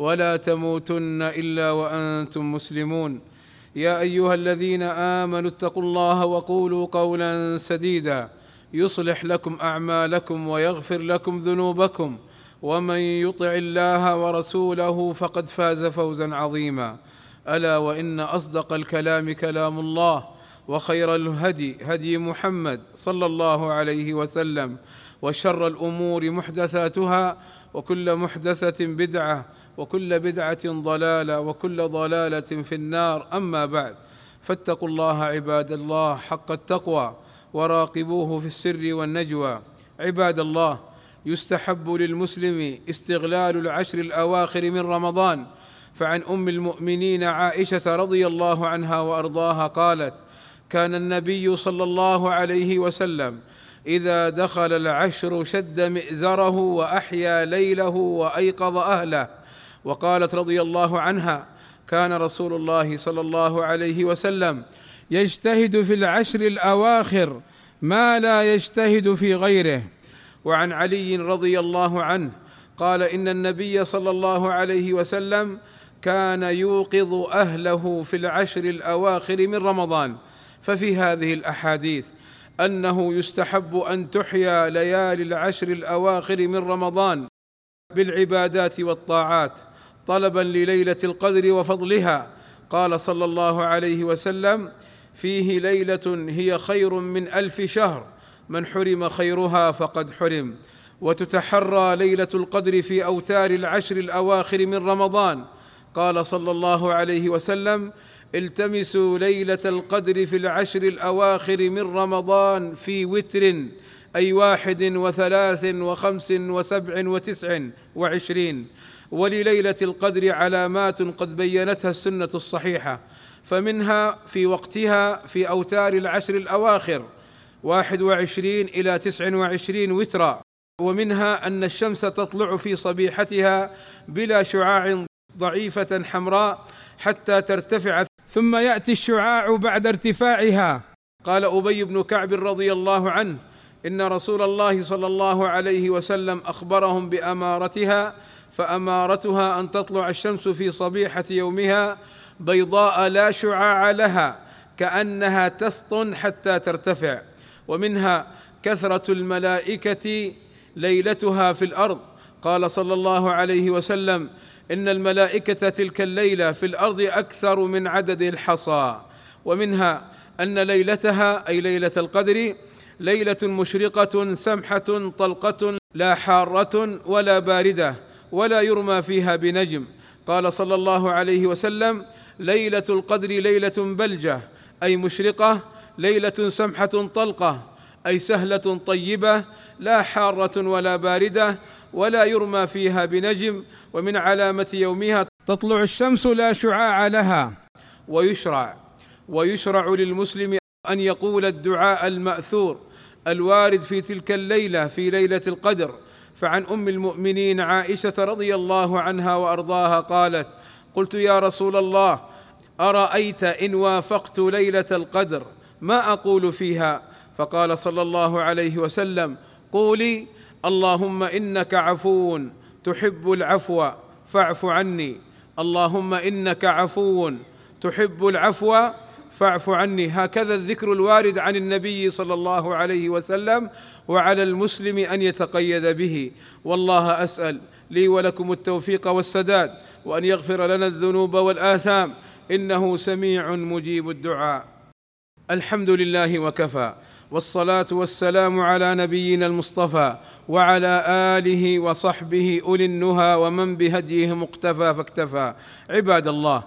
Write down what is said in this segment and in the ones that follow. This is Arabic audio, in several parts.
ولا تموتن إلا وأنتم مسلمون. يا أيها الذين آمنوا اتقوا الله وقولوا قولا سديدا. يصلح لكم أعمالكم ويغفر لكم ذنوبكم. ومن يطع الله ورسوله فقد فاز فوزا عظيما. ألا وإن أصدق الكلام كلام الله. وخير الهدي هدي محمد صلى الله عليه وسلم وشر الأمور محدثاتها وكل محدثة بدعة وكل بدعة ضلالة وكل ضلالة في النار. أما بعد فاتقوا الله عباد الله حق التقوى وراقبوه في السر والنجوى. عباد الله يستحب للمسلم استغلال العشر الأواخر من رمضان. فعن أم المؤمنين عائشة رضي الله عنها وأرضاها قالت كان النبي صلى الله عليه وسلم إذا دخل العشر شد مئزره وأحيا ليله وأيقظ أهله. وقالت رضي الله عنها كان رسول الله صلى الله عليه وسلم يجتهد في العشر الأواخر ما لا يجتهد في غيره. وعن علي رضي الله عنه قال إن النبي صلى الله عليه وسلم كان يوقظ أهله في العشر الأواخر من رمضان. ففي هذه الأحاديث أنه يستحب أن تحيا ليالي العشر الأواخر من رمضان بالعبادات والطاعات طلبا لليلة القدر وفضلها. قال صلى الله عليه وسلم فيه ليلة هي خير من ألف شهر. من حرم خيرها فقد حرم. وتتحرى ليلة القدر في أوتار العشر الأواخر من رمضان. قال صلى الله عليه وسلم التمسوا ليلة القدر في العشر الأواخر من رمضان في وتر أي واحد وثلاث وخمس وسبع وتسع وعشرين. ولليلة القدر علامات قد بينتها السنة الصحيحة فمنها في وقتها في أوتار العشر الأواخر واحد وعشرين إلى تسع وعشرين وترا. ومنها أن الشمس تطلع في صبيحتها بلا شعاع ضعيفة حمراء حتى ترتفع ثم يأتي الشعاع بعد ارتفاعها. قال أبي بن كعب رضي الله عنه إن رسول الله صلى الله عليه وسلم أخبرهم بأمارتها فأمارتها أن تطلع الشمس في صبيحة يومها بيضاء لا شعاع لها كأنها تسطن حتى ترتفع. ومنها كثرة الملائكة ليلتها في الأرض. قال صلى الله عليه وسلم إن الملائكة تلك الليلة في الأرض أكثر من عدد الحصى ومنها أن ليلتها أي ليلة القدر ليلة مشرقة سمحة طلقة لا حارة ولا باردة ولا يرمى فيها بنجم. قال صلى الله عليه وسلم ليلة القدر ليلة بلجة أي مشرقة ليلة سمحة طلقة أي سهلة طيبة لا حارة ولا باردة ولا يرمى فيها بنجم ومن علامة يومها تطلع الشمس لا شعاع لها. ويشرع ويشرع للمسلم أن يقول الدعاء المأثور الوارد في تلك الليلة في ليلة القدر. فعن أم المؤمنين عائشة رضي الله عنها وأرضاها قالت قلت يا رسول الله أرأيت إن وافقت ليلة القدر؟ ما أقول فيها؟ فقال صلى الله عليه وسلم قولي اللهم إنك عفو تحب العفو فاعف عني. اللهم إنك عفو تحب العفو فاعف عني. هكذا الذكر الوارد عن النبي صلى الله عليه وسلم وعلى المسلم أن يتقيد به. والله أسأل لي ولكم التوفيق والسداد وأن يغفر لنا الذنوب والآثام. إنه سميع مجيب الدعاء. الحمد لله وكفى والصلاة والسلام على نبينا المصطفى وعلى آله وصحبه أولي النهى ومن بهديه مقتفى فاكتفى. عباد الله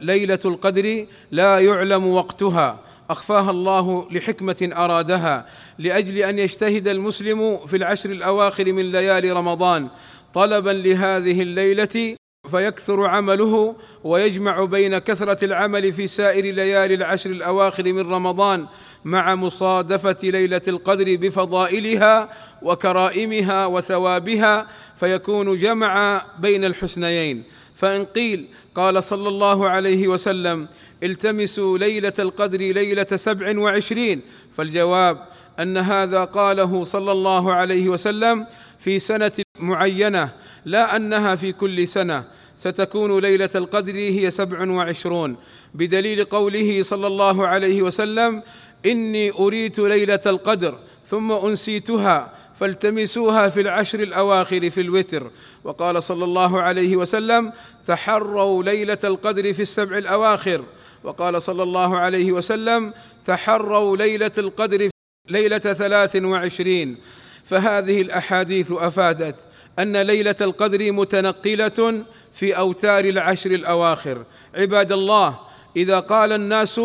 ليلة القدر لا يعلم وقتها أخفاها الله لحكمة أرادها لأجل أن يجتهد المسلم في العشر الأواخر من ليالي رمضان طلبا لهذه الليلة فيكثر عمله ويجمع بين كثرة العمل في سائر ليالي العشر الأواخر من رمضان مع مصادفة ليلة القدر بفضائلها وكرائمها وثوابها فيكون جمع بين الحسنيين. فإن قيل قال صلى الله عليه وسلم التمسوا ليلة القدر ليلة سبع وعشرين فالجواب أن هذا قاله صلى الله عليه وسلم في سنة معينة لا أنها في كل سنة. ستكون ليلة القدر هي سبع وعشرون. بدليل قوله صلى الله عليه وسلم إني أريت ليلة القدر ثم أنسيتها فالتمسوها في العشر الأواخر في الوتر. وقال صلى الله عليه وسلم تحروا ليلة القدر في السبع الأواخر. وقال صلى الله عليه وسلم تحروا ليلة القدر ليلة ثلاث وعشرين فهذه الأحاديث أفادت أن ليلة القدر متنقلة في أوتار العشر الأواخر. عباد الله إذا قال الناس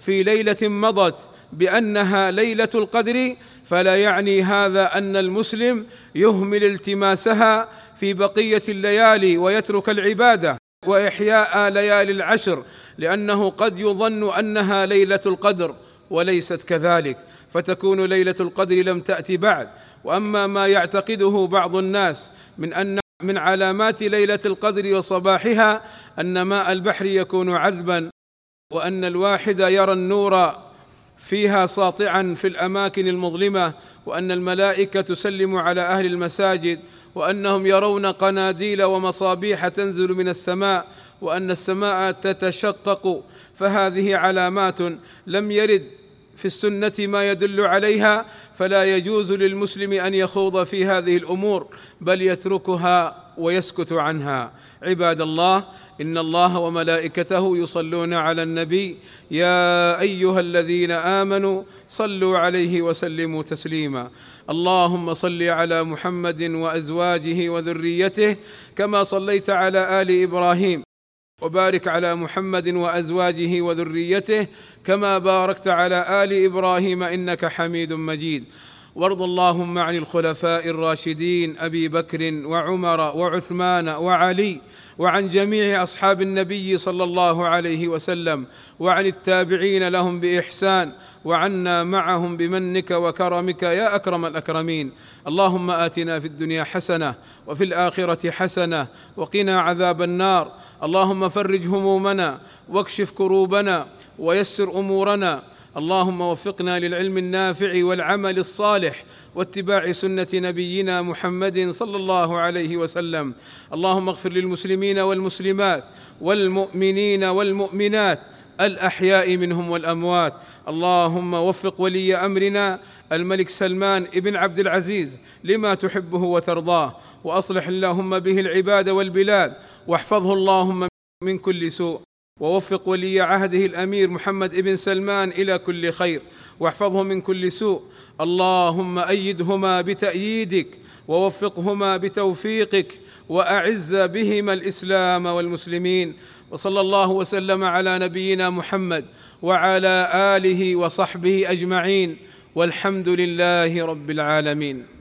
في ليلة مضت بأنها ليلة القدر فلا يعني هذا أن المسلم يهمل التماسها في بقية الليالي ويترك العبادة وإحياء ليالي العشر لأنه قد يظن أنها ليلة القدر. وليست كذلك فتكون ليلة القدر لم تأتي بعد. وأما ما يعتقده بعض الناس من أن من علامات ليلة القدر وصباحها أن ماء البحر يكون عذبا وأن الواحد يرى النور فيها ساطعا في الأماكن المظلمة وأن الملائكة تسلم على أهل المساجد وأنهم يرون قناديل ومصابيح تنزل من السماء وأن السماء تتشقق فهذه علامات لم يرد في السنة ما يدل عليها فلا يجوز للمسلم أن يخوض في هذه الأمور بل يتركها ويسكت عنها. عباد الله إن الله وملائكته يصلون على النبي. يا أيها الذين آمنوا صلوا عليه وسلموا تسليما. اللهم صل على محمد وأزواجه وذريته كما صليت على آل إبراهيم. وبارك على محمد وأزواجه وذريته كما باركت على آل إبراهيم إنك حميد مجيد. وارض اللهم عن الخلفاء الراشدين أبي بكر وعمر وعثمان وعلي وعن جميع أصحاب النبي صلى الله عليه وسلم وعن التابعين لهم بإحسان وعنا معهم بمنك وكرمك يا أكرم الأكرمين. اللهم آتنا في الدنيا حسنة وفي الآخرة حسنة وقنا عذاب النار. اللهم فرج همومنا واكشف كروبنا ويسر أمورنا اللهم وفقنا للعلم النافع والعمل الصالح واتباع سنة نبينا محمد صلى الله عليه وسلم. اللهم اغفر للمسلمين والمسلمات والمؤمنين والمؤمنات الأحياء منهم والأموات. اللهم وفق ولي أمرنا الملك سلمان ابن عبد العزيز لما تحبه وترضاه. وأصلح اللهم به العباد والبلاد واحفظه اللهم من كل سوء. ووفق ولي عهده الأمير محمد ابن سلمان إلى كل خير واحفظه من كل سوء. اللهم أيدهما بتأييدك ووفقهما بتوفيقك وأعز بهما الإسلام والمسلمين. وصلى الله وسلم على نبينا محمد وعلى آله وصحبه أجمعين. والحمد لله رب العالمين.